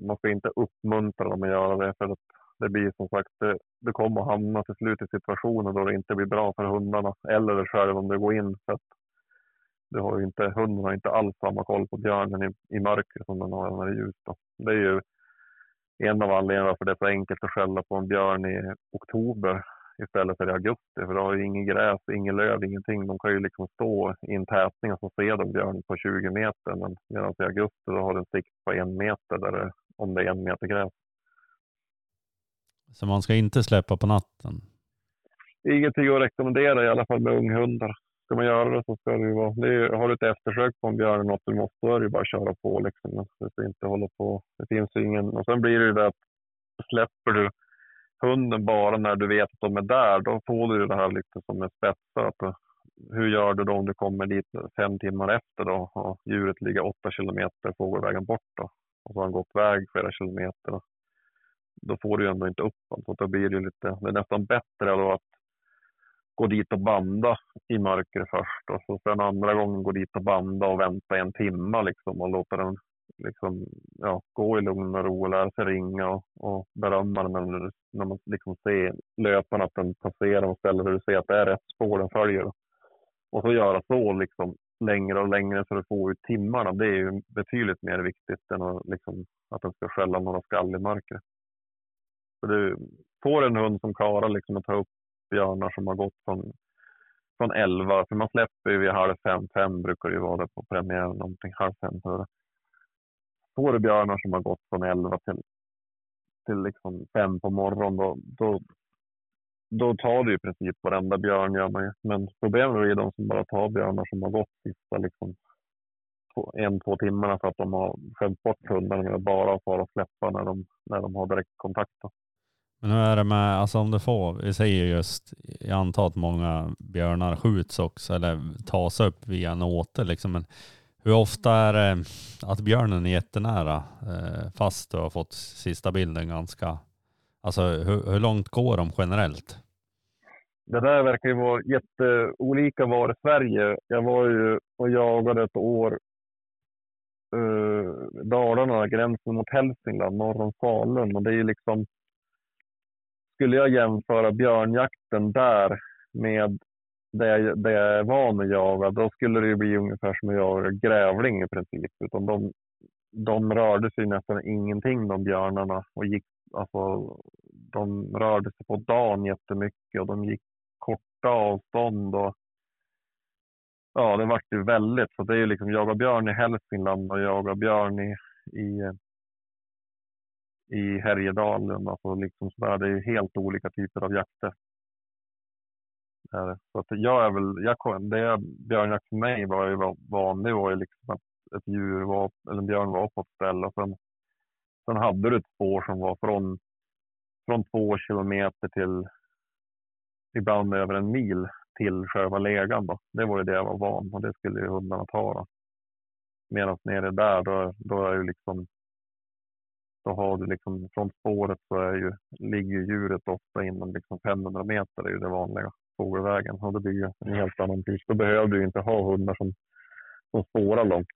man ska inte uppmuntra dem att göra det, för att det blir som sagt, det, det kommer att hamna till slut i situationer då det inte blir bra för hundarna eller dig själv om du går in. För att du har ju inte, hunden har inte alls samma koll på björnen i, i mörker som den har när det är ljust. Det är ju en av anledningarna för det är så enkelt att skälla på en björn i oktober istället för i augusti. För då har ju ingen gräs, ingen löv, ingenting. De kan ju liksom stå i en tätning och så ser de björn på 20 meter. Men medan i augusti då har den sikt på en meter där det, om det är en meter gräs. Så man ska inte släppa på natten? Ingenting att rekommendera i alla fall med unghundar. Ska man göra det så ska det ju vara... Det är, har du ett eftersök på en björn eller något du måste, då är det ju bara att köra på liksom. Du ska inte hålla på. Det finns ju ingen... Och sen blir det ju det att släpper du hunden bara när du vet att de är där, då får du det här lite som en spetsar. Eh, hur gör du då om du kommer dit fem timmar efter då och djuret ligger åtta kilometer fågelvägen bort då? Och så har han gått väg flera kilometer då får du ändå inte upp honom. Så då blir det, lite, det är nästan bättre då att gå dit och banda i mörker först och så sen andra gången gå dit och banda och vänta en timme liksom och låta den liksom, ja, gå i lugn och ro och lära sig ringa och, och berömma den när, när man liksom ser löparen att den passerar och ställer där du ser att det är rätt spår den följer. Och så göra så liksom längre och längre så du får ut timmarna. Det är ju betydligt mer viktigt än att, liksom, att den ska skälla några skall i mörkret. Så du får en hund som klarar liksom att ta upp björnar som har gått från, från 11, för man släpper ju vid halv fem, fem brukar det ju vara på premiären, någonting halv fem. Så får du björnar som har gått från 11 till, till liksom fem på morgonen, då, då, då tar du i princip varenda björn gör man ju. Men problemet är de som bara tar björnar som har gått sista liksom, en, två timmarna för att de har skämt bort hundarna med att bara fara och släppa när de, när de har direktkontakt. Men hur är det med, alltså om du får, vi säger just, jag antar att många björnar skjuts också eller tas upp via en åter liksom. Men hur ofta är det att björnen är jättenära eh, fast du har fått sista bilden ganska, alltså hur, hur långt går de generellt? Det där verkar ju vara jätteolika var i Sverige. Jag var ju och jagade ett år uh, Dalarna, gränsen mot Hälsingland, norr om Falun. Och det är ju liksom skulle jag jämföra björnjakten där med det, det jag är van att jaga, då skulle det bli ungefär som att jaga grävling i princip. Utan de, de rörde sig nästan ingenting de björnarna och gick, alltså, de rörde sig på dagen jättemycket och de gick korta avstånd. Och, ja, det vart ju väldigt. Så det är ju liksom jaga björn i Hälsingland och jaga björn i, i i Härjedalen. Alltså liksom sådär. Det är helt olika typer av jakter. Så att jag är väl, jag, det björnjakt för mig var ju vanlig var ju liksom att ett djur var, eller en björn var på ett ställe och sen, sen hade du ett spår som var från, från två kilometer till ibland över en mil till själva lägan. Då. Det var ju det jag var van och det skulle ju hundarna ta. Medan nere där då, då är ju liksom då har du liksom från spåret så är ju, ligger djuret ofta inom liksom 500 meter, det är ju det vanliga fågelvägen. Och det blir ju en helt annan typ. Då behöver du inte ha hundar som som spårar långt.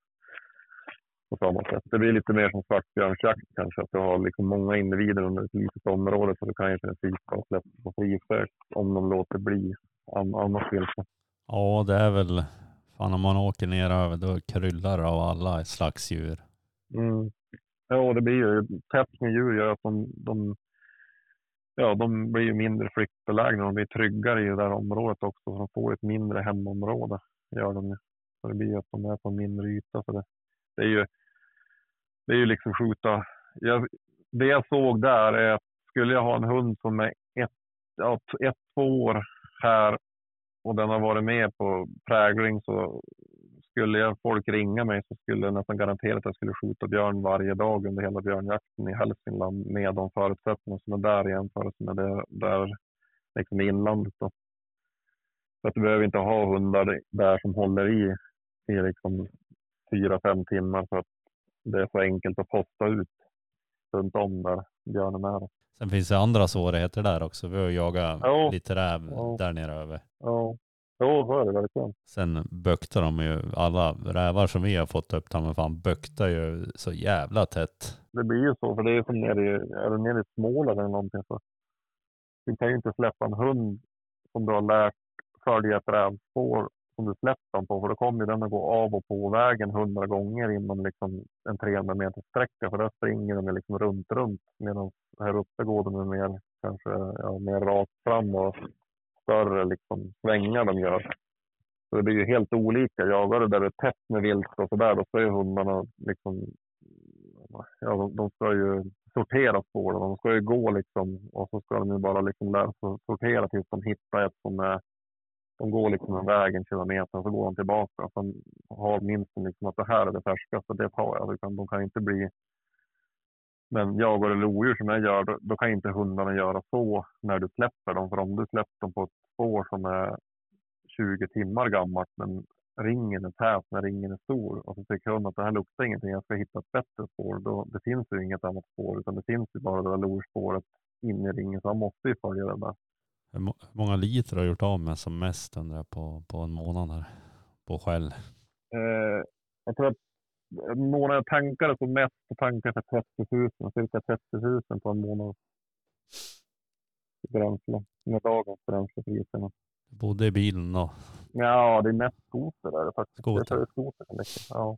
På samma sätt. Det blir lite mer som svartbjörnsjakt kanske, att du har liksom många individer under ett litet område så du kan i princip släppa på friförsök om de låter bli an- annat vilka. Ja, det är väl, fan om man åker ner över då kryllar av alla slags djur. Mm. Ja, det blir ju tätt med djur gör att de, de, ja, de blir ju mindre flyktbelägna. De blir tryggare i det där området också. Så de får ett mindre hemområde. Gör de. Så det blir ju att de är på en mindre yta. Så det, det är ju det är ju liksom skjuta. Jag, det jag såg där är att skulle jag ha en hund som är ett, ja, ett två år här och den har varit med på prägling så skulle jag folk ringa mig så skulle jag nästan garantera att jag skulle skjuta björn varje dag under hela björnjakten i Hälsingland med de förutsättningar som är där i jämförelse med det där liksom i inlandet. Då. Så att du behöver inte ha hundar där som håller i i liksom fyra, fem timmar för att det är så enkelt att posta ut runt om där björnen är. Sen finns det andra svårigheter där också. Vi har jagat Ja. lite räv Ja. där nere över. Ja, jo, så är det verkligen. Sen böktar de ju, alla rävar som vi har fått upp, mig fan böktar ju så jävla tätt. Det blir ju så, för det är som nere i, är du nere i Småland eller någonting så. Du kan ju inte släppa en hund som du har lärt följa ett rävspår som du släpper den på, för då kommer den att gå av och på vägen hundra gånger inom liksom en 300 meters sträcka, för där springer de ju liksom runt, runt. Medan här uppe går de ju mer, kanske, ja, mer rakt fram och större liksom svängar de gör. Så det blir ju helt olika. Jagar du där det är tätt med vilt och sådär, då ska ju hundarna liksom ja, de, ska ju sortera spåren. De ska ju gå liksom och så ska de ju bara liksom lära sig sortera tills de hittar ett som är de går liksom en väg en kilometer och så går de tillbaka. Sen har minsten liksom att det här är det färskaste, det tar jag. Utan de kan inte bli... Men jagar du lodjur som jag gör, då, då kan inte hundarna göra så när du släpper dem. För om du släpper dem på ett spår som är 20 timmar gammalt men ringen är tät när ringen är stor och så tycker hunden att det här luktar ingenting, jag ska hitta ett bättre spår. Då, det finns ju inget annat spår utan det finns ju bara det där lodjurspåret in i ringen så han måste ju följa det där. Hur må- hur många liter har du gjort av med som mest undrar jag på, på en månad här? På skäll. Eh, jag tror att månad jag tankade som mest så tankade jag för 30 000, cirka 30 000 på en månad. Bränsle, med dagens bränslepriserna. Du bodde i bilen då? Ja, det är mest skoter där faktiskt. Skoter. Jag skoter mycket. Ja.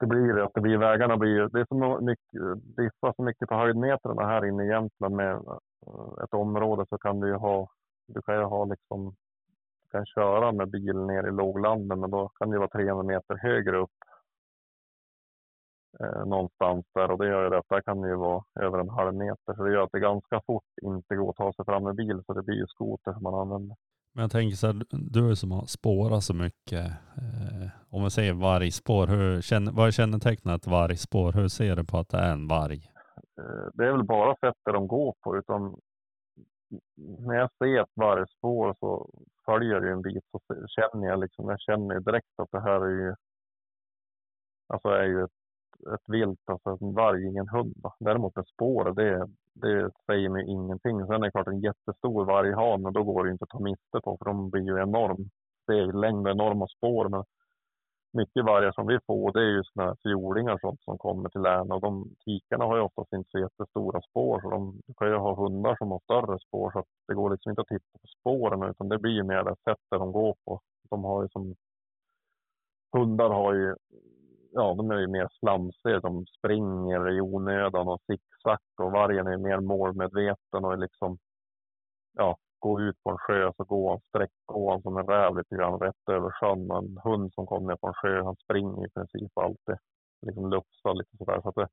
Det blir det, att det blir vägarna blir det är så mycket, diffar så mycket på höjdmetrarna här inne i Jämtland med eh, ett område så kan du ju ha, du kan ju ha liksom, kan köra med bil ner i låglanden men då kan det vara 300 meter högre upp eh, någonstans där och det gör ju det där kan det ju vara över en halv meter så det gör att det ganska fort inte går att ta sig fram med bil så det blir ju skoter som man använder. Men jag tänker så här, du som har spårat så mycket. Eh, om vi säger vargspår, hur, känner, vad är kännetecknet vargspår? Hur ser du på att det är en varg? Eh, det är väl bara sättet de går på. Utan när jag ser ett vargspår så följer det en bit så känner jag liksom, jag känner direkt att det här är ju, alltså är ju ett, ett vilt, alltså en varg, ingen hund. Däremot ett spår, det, det säger mig ingenting. Sen är det klart en jättestor varghane, då går det ju inte att ta miste på för de blir ju enorm steglängd och enorma spår. Men mycket vargar som vi får, det är ju såna här och sånt som kommer till län och de tikarna har ju oftast inte så jättestora spår så de kan ju ha hundar som har större spår. Så att det går liksom inte att titta på spåren utan det blir ju mer det sättet de går på. De har ju som hundar har ju, ja de är ju mer slamsiga, de springer i onödan och zigzag och vargen är mer målmedveten och är liksom, ja, gå ut på en sjö så går han sträckgåan som en räv lite grann rätt över sjön. Och En hund som kommer ner på en sjö, han springer i princip alltid. Liksom lufsar lite sådär. Så att det,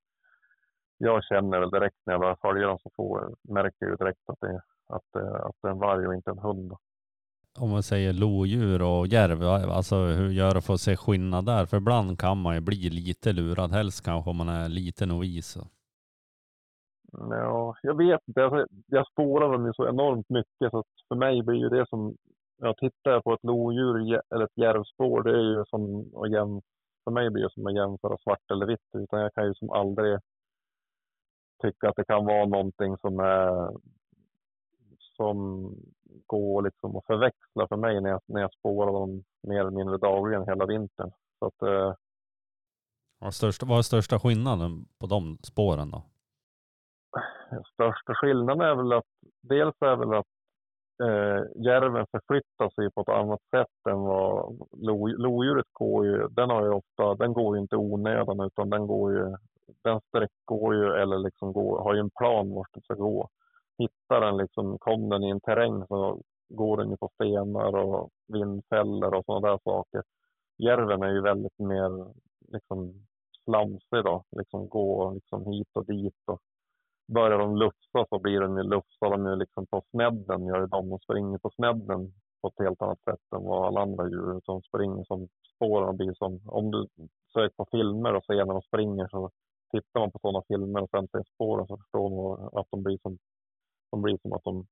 jag känner väl direkt när jag börjar följa dem så får, märker jag ju direkt att det, att, det, att det är en varg och inte en hund. Om man säger lodjur och järv, alltså hur gör det för att se skillnad där? För ibland kan man ju bli lite lurad, helst kanske om man är lite novis. Ja, jag vet inte. Alltså, jag spårar dem ju så enormt mycket så att för mig blir ju det som... Jag tittar på ett lodjur eller ett järvspår, det är ju som att jämföra... För mig blir det som att jämföra svart eller vitt. Utan jag kan ju som aldrig tycka att det kan vara någonting som är... Som går liksom att förväxla för mig när jag, när jag spårar dem mer eller mindre dagligen hela vintern. Så att, eh, Vad största, vad är största skillnaden på de spåren då? Största skillnaden är väl att dels är väl att eh, järven förflyttar sig på ett annat sätt än vad lo, lodjuret går ju. Den har ju ofta, den går ju inte onödan utan den går ju, den sträckgår ju eller liksom går, har ju en plan vart den ska gå. Hittar den liksom, kom den i en terräng så går den ju på stenar och vindfällor och sådana där saker. Järven är ju väldigt mer liksom slamsig då, liksom gå liksom hit och dit och börjar de lufsa så blir de ju lufsar de ju liksom på snedden, gör de. De springer på snedden på ett helt annat sätt än vad alla andra djur som springer som spåren blir som. Om du söker på filmer och ser när de springer så tittar man på sådana filmer och sen ser spåren så förstår man att de blir som, de blir som att de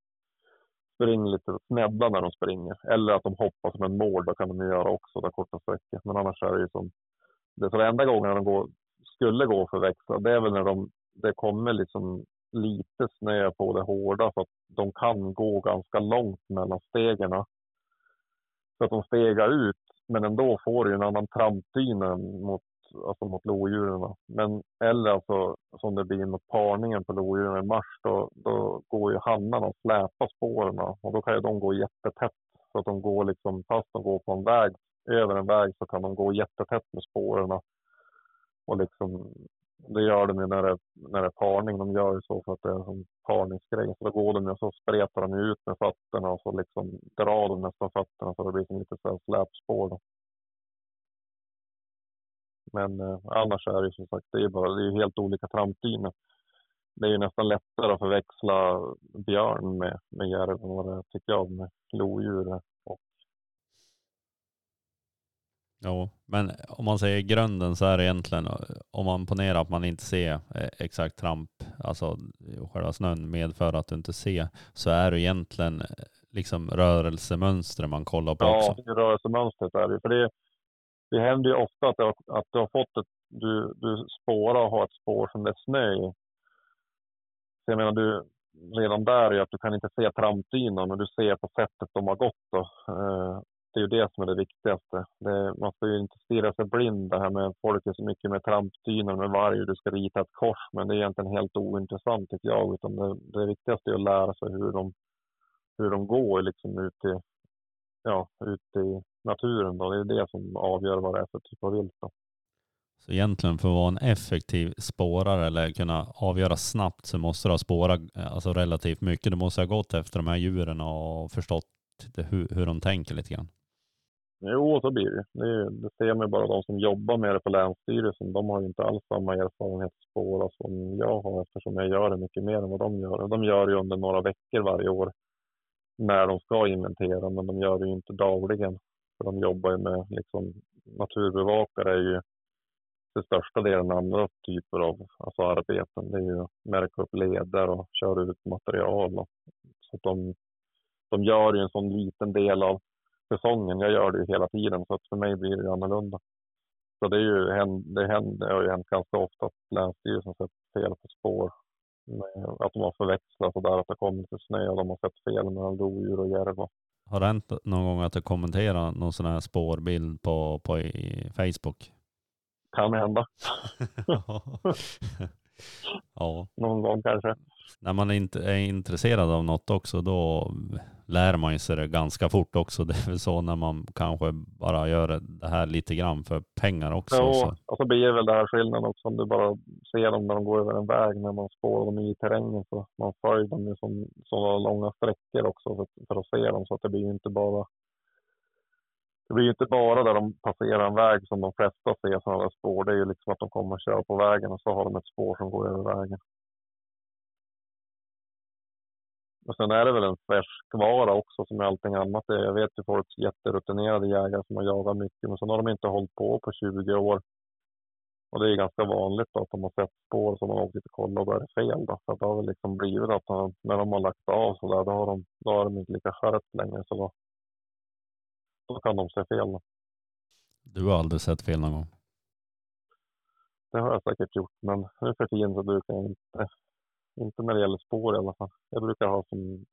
springer lite snedda när de springer. Eller att de hoppar som en mål, det kan de ju göra också, där korta sträckor. Men annars är det ju som, det, så enda gången de går, skulle gå för växla, det är väl när de det kommer liksom lite snö på det hårda så att de kan gå ganska långt mellan stegen. Så att de stegar ut, men ändå får ju en annan trampdyna mot, alltså mot lodjuren. Men, eller alltså som det blir mot parningen på lodjuren i mars, då, då går ju hannarna och släpar spåren och då kan ju de gå jättetätt. Så att de går liksom, fast de går på en väg, över en väg så kan de gå jättetätt med spåren. Och liksom det gör de ju när det, när det är parning. De gör ju så för att det är en parningsgrej. Så då går de ju och så spretar de ut med fötterna och så liksom drar de nästan fötterna så det blir som lite så släpspår. Då. Men eh, annars är det ju som sagt, det är, bara, det är helt olika trampdyner. Det är ju nästan lättare att förväxla björn med, med järv än vad det tycker jag med lodjur Jo, men om man säger grunden så är det egentligen, om man ponerar att man inte ser eh, exakt tramp, alltså själva snön medför att du inte ser, så är det egentligen eh, liksom rörelsemönster man kollar på ja, också. Ja, rörelsemönstret är det. För det, det händer ju ofta att har, att du har fått ett, du, du spårar och har ett spår som det är snö i. Så jag menar, du, redan där är att du kan inte se trampdynan och du ser på sättet de har gått. Då. Eh, det är ju det som är det viktigaste. Det, man ska ju inte stirra sig blind det här med folk är så mycket med trampdynan med varg och du ska rita ett kors. Men det är egentligen helt ointressant tycker jag. Utan det, det viktigaste är att lära sig hur de, hur de går liksom ut i, ja, ut i naturen. Då. Det är det som avgör vad det är för typ av vilt. Då. Så egentligen för att vara en effektiv spårare eller kunna avgöra snabbt så måste du ha spårat eh, alltså relativt mycket. Du måste ha gått efter de här djuren och förstått hur, hur de tänker lite grann. Jo, så blir det. det. Det ser man bara de som jobbar med det på Länsstyrelsen. De har ju inte alls samma erfarenhetsspår som jag har eftersom jag gör det mycket mer än vad de gör. De gör det under några veckor varje år när de ska inventera, men de gör det ju inte dagligen. För de jobbar ju med liksom, naturbevakare är ju till största delen andra typer av alltså arbeten. Det är ju att märka upp leder och köra ut material. Och, så de, de gör ju en sån liten del av säsongen. Jag gör det ju hela tiden så att för mig blir det annorlunda. Så det, är ju, det, händer, det har ju hänt ganska ofta att Länsstyrelsen sett fel på spår. Att de har förväxlat sådär att det kommer lite snö och de har sett fel mellan lodjur och järv. Har det hänt någon gång att du kommenterar någon sån här spårbild på, på Facebook? Kan hända. ja. Någon gång kanske. När man inte är intresserad av något också, då lär man sig det ganska fort också. Det är väl så när man kanske bara gör det här lite grann för pengar också. Jo, så. och så blir det väl det här skillnaden också om du bara ser dem när de går över en väg, när man spårar dem i terrängen. Så man följer dem ju som sådana långa sträckor också för, för att se dem. Så att det blir ju inte bara det blir ju inte bara där de passerar en väg som de flesta ser sådana där spår. Det är ju liksom att de kommer och kör på vägen och så har de ett spår som går över vägen. Och sen är det väl en färskvara också som allting annat. Jag vet ju folk, jätterutinerade jägare som har jagat mycket, men sen har de inte hållit på på 20 år. Och det är ganska vanligt då, att de har sett spår som de har åkt och kollat och då är det fel. Då. Så det har väl liksom blivit att de, när de har lagt av så där, då, har de, då är de inte lika skärpt längre. Så då, då kan de se fel. Då. Du har aldrig sett fel någon gång? Det har jag säkert gjort, men nu för tiden så brukar jag inte inte när det gäller spår i alla fall. Jag brukar ha som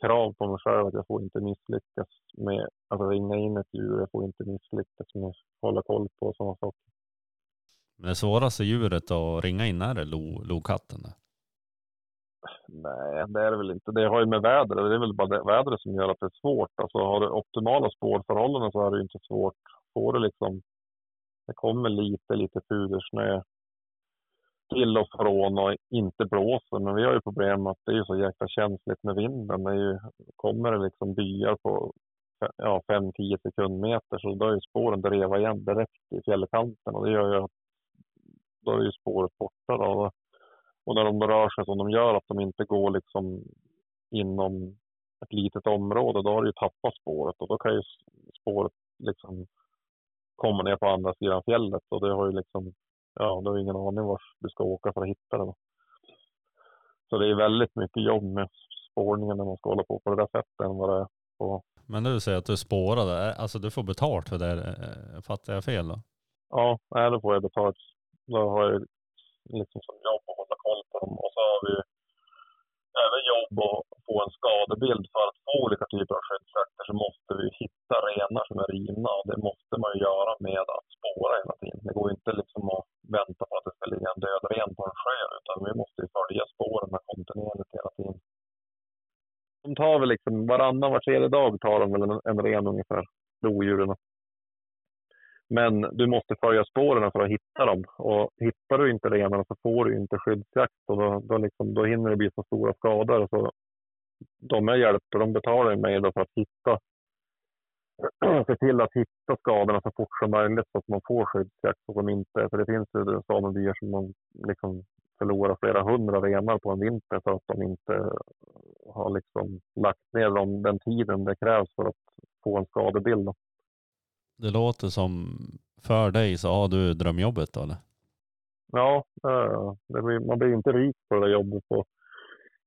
krav på mig själv att jag får inte misslyckas med att ringa in ett djur. Jag får inte misslyckas med att hålla koll på sådana saker. Men det svåraste djuret att ringa in är det lo, lokatten? Nej, det är det väl inte. Det har ju med vädret, det är väl bara vädret som gör att det är svårt. Alltså har du optimala spårförhållanden så är det ju inte svårt. Får du liksom, det kommer lite, lite pudersnö till och från och inte blåser. Men vi har ju problem att det är så jäkla känsligt med vinden. Det är ju, kommer det liksom byar på ja, 5-10 sekundmeter så då är ju spåren dreva igen direkt i fjällkanten och det gör ju att då är ju spåret borta då. Och när de rör sig som de gör, att de inte går liksom inom ett litet område, då har du ju tappat spåret och då kan ju spåret liksom komma ner på andra sidan fjället och det har ju liksom, ja, du har ingen aning var du ska åka för att hitta det. Så det är väldigt mycket jobb med spårningen när man ska hålla på på det där sättet än vad det är på. Men du säger att du spårade, alltså du får betalt för det, eh, fattar jag fel då? Ja, nej, då får jag betalt. Då har jag liksom som jobb att hålla koll på dem. Och så har vi även jobb att få en skadebild. För att få olika typer av skyddsjakter så måste vi hitta renar som är rivna. Och det måste man ju göra med att spåra hela tiden. Det går inte liksom att vänta på att det ska ligga en död ren på en sjö. Utan vi måste ju följa spåren kontinuerligt hela tiden. De tar väl liksom varannan, var tredje dag tar de väl en, en ren ungefär, lodjuren. Men du måste följa spåren för att hitta dem. Och hittar du inte renarna så får du inte skyddsjakt. Och då, då, liksom, då hinner det bli så stora skador. Så de jag hjälper, de betalar mig då för att hitta se till att hitta skadorna så fort som möjligt så att man får skyddsjakt. och som inte, för det finns ju samebyar som man liksom förlorar flera hundra renar på en vinter för att de inte har liksom lagt ner dem den tiden det krävs för att få en skadebild. Det låter som, för dig så har du drömjobbet då eller? Ja, eh, det blir, man blir inte rik på det jobbet på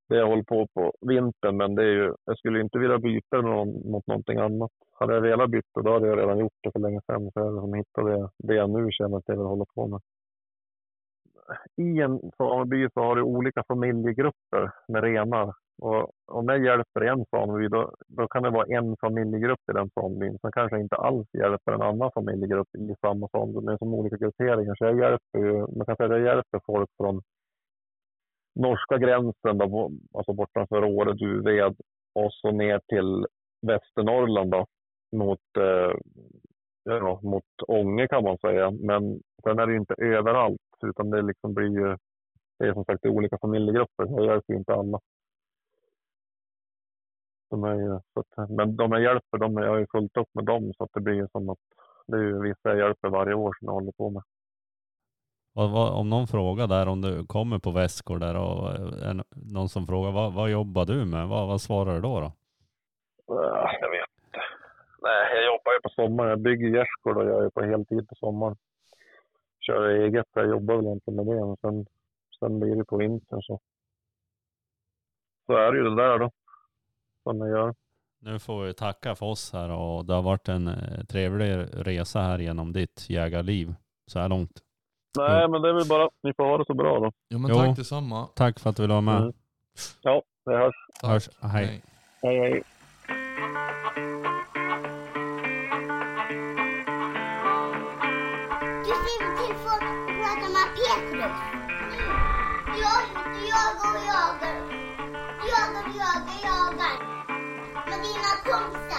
det jag håller på på vintern. Men det är ju, jag skulle inte vilja byta någon, mot någonting annat. Hade jag velat byta då hade jag redan gjort det för länge sedan. Så jag liksom hittat det, det jag nu känner att jag vill hålla på med. I en sameby så har du olika familjegrupper med renar. Och om jag hjälper en sameby, då, då kan det vara en familjegrupp i den samebyn som kanske inte alls hjälper en annan familjegrupp i samma sameby, men som olika grupperingar. Så jag hjälper ju, man kan säga att jag hjälper folk från norska gränsen, då, alltså bortanför Åre, Duved och så ner till Västernorrland då, mot, eh, ja, mot Ånge kan man säga. Men sen är det ju inte överallt, utan det liksom blir ju, det är som sagt olika familjegrupper. Jag hjälper ju inte alla. De är ju, att, men de jag hjälper, de, jag har ju fullt upp med dem så att det blir ju som att det är ju vissa jag hjälper varje år som jag håller på med. Om någon frågar där, om du kommer på väskor där och eh, en, någon som frågar vad, vad jobbar du med? Vad, vad svarar du då? då? Uh, jag vet inte. Nej, jag jobbar ju på sommaren. Jag bygger gärdsgård och jag är på heltid på sommaren. Kör eget. Jag jobbar väl inte med det. Men sen, sen blir det på vintern så. Så är det ju det där då. Som jag gör. Nu får vi tacka för oss här och det har varit en eh, trevlig resa här genom ditt jägarliv så här långt. Nej, men det är väl bara att ni får ha det så bra då. Ja men Jo. tack detsamma. Tack för att du ville vara med. Mm. Ja, det hörs. Tack. Hörs. Hej. Hej, hej. Du jagar och jagar. Du jagar och